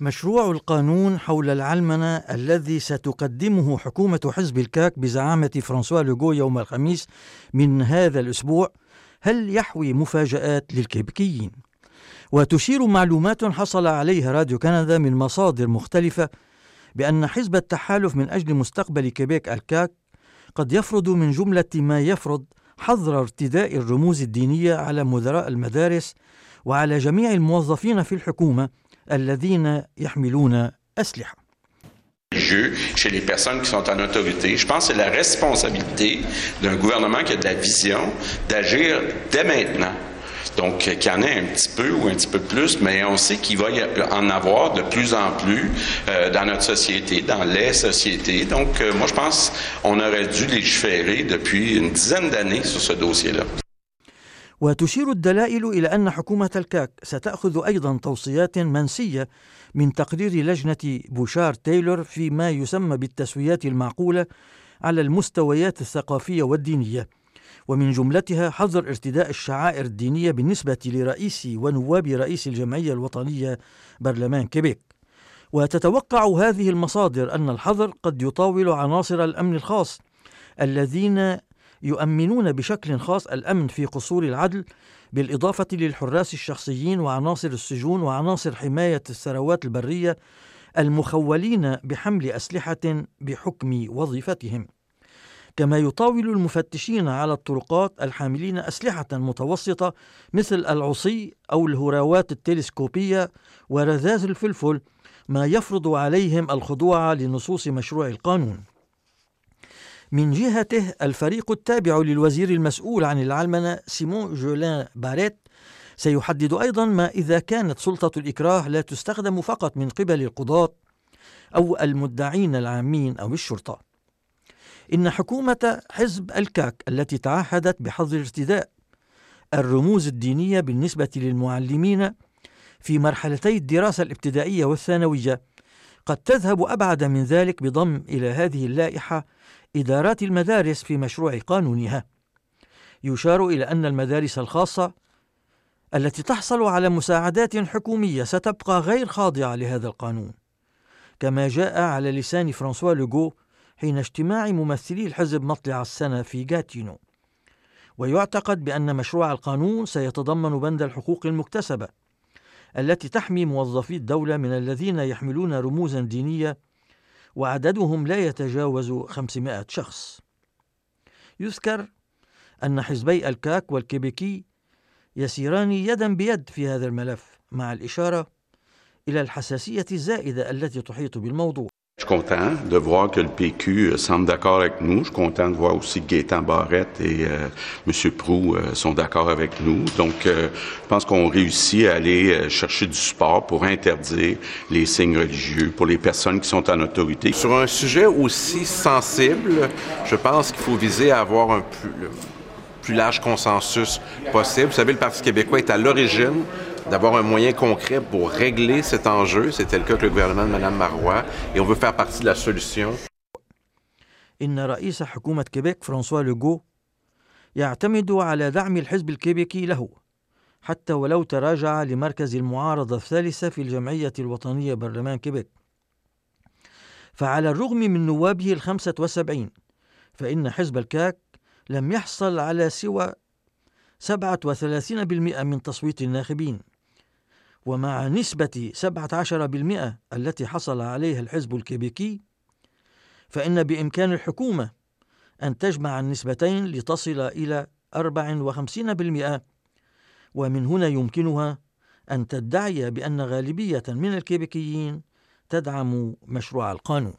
مشروع القانون حول العلمنة الذي ستقدمه حكومة حزب الكاك بزعامة فرانسوا لوغو يوم الخميس من هذا الأسبوع هل يحوي مفاجآت للكيبكيين؟ وتشير معلومات حصل عليها راديو كندا من مصادر مختلفة بأن حزب التحالف من أجل مستقبل كيبيك الكاك قد يفرض من جملة ما يفرض حظر ارتداء الرموز الدينية على مدراء المدارس وعلى جميع الموظفين في الحكومة الذين يحملون أسلحة. jeu chez les personnes qui sont en autorité. Je pense que c'est la responsabilité d'un gouvernement qui a de la vision d'agir dès maintenant. Donc, qu'il y en ait un petit peu ou un petit peu plus, mais on sait qu'il va y en avoir de plus en plus euh, dans notre société, dans les sociétés. Donc, euh, moi, je pense qu'on aurait dû légiférer depuis une dizaine d'années sur ce dossier-là. وتشير الدلائل إلى أن حكومة الكاك ستأخذ أيضا توصيات منسية من تقرير لجنة بوشار تايلور فيما يسمى بالتسويات المعقولة على المستويات الثقافية والدينية ومن جملتها حظر ارتداء الشعائر الدينية بالنسبة لرئيس ونواب رئيس الجمعية الوطنية برلمان كيبيك. وتتوقع هذه المصادر أن الحظر قد يطاول عناصر الأمن الخاص الذين يؤمنون بشكل خاص الأمن في قصور العدل بالإضافة للحراس الشخصيين وعناصر السجون وعناصر حماية الثروات البرية المخولين بحمل أسلحة بحكم وظيفتهم. كما يطاول المفتشين على الطرقات الحاملين أسلحة متوسطة مثل العصي أو الهراوات التلسكوبية ورذاذ الفلفل ما يفرض عليهم الخضوع لنصوص مشروع القانون. من جهته الفريق التابع للوزير المسؤول عن العلمنة سيمون جولان باريت. سيحدد أيضا ما إذا كانت سلطة الإكراه لا تستخدم فقط من قبل القضاة أو المدعين العامين أو الشرطة. إن حكومة حزب الكاك التي تعهدت بحظر ارتداء الرموز الدينية بالنسبة للمعلمين في مرحلتي الدراسة الابتدائية والثانوية قد تذهب أبعد من ذلك بضم إلى هذه اللائحة إدارات المدارس في مشروع قانونها. يشار إلى أن المدارس الخاصة التي تحصل على مساعدات حكومية ستبقى غير خاضعة لهذا القانون. كما جاء على لسان فرانسوا لوغو حين اجتماع ممثلي الحزب مطلع السنة في جاتينو. ويعتقد بأن مشروع القانون سيتضمن بند الحقوق المكتسبة التي تحمي موظفي الدولة من الذين يحملون رموزا دينية وعددهم لا يتجاوز 500 شخص. يذكر أن حزبي الكاك والكيبيكي يسيران يدا بيد في هذا الملف مع الإشارة إلى الحساسية الزائدة التي تحيط بالموضوع. Content de voir que le PQ semble d'accord avec nous. Je suis content de voir aussi que Gaétan Barrette et euh, M. Prou euh, sont d'accord avec nous. Donc, euh, je pense qu'on réussit à aller euh, chercher du support pour interdire les signes religieux pour les personnes qui sont en autorité. Sur un sujet aussi sensible, je pense qu'il faut viser à avoir un plus, le plus large consensus possible. Vous savez, le Parti québécois est à l'origine d'avoir un moyen concret pour régler cet enjeu. C'était le cas avec le gouvernement de Mme Marois et on veut faire partie de la solution. إن رئيس حكومة كيبيك فرانسوا لوغو يعتمد على دعم الحزب الكيبيكي له حتى ولو تراجع لمركز المعارضة الثالثة في الجمعية الوطنية برلمان كيبيك فعلى الرغم من نوابه الخمسة وسبعين فإن حزب الكاك لم يحصل على سوى 37% من تصويت الناخبين ومع نسبة 17% التي حصل عليها الحزب الكيبيكي فإن بإمكان الحكومة أن تجمع النسبتين لتصل إلى 54% ومن هنا يمكنها أن تدعي بأن غالبية من الكيبيكيين تدعم مشروع القانون.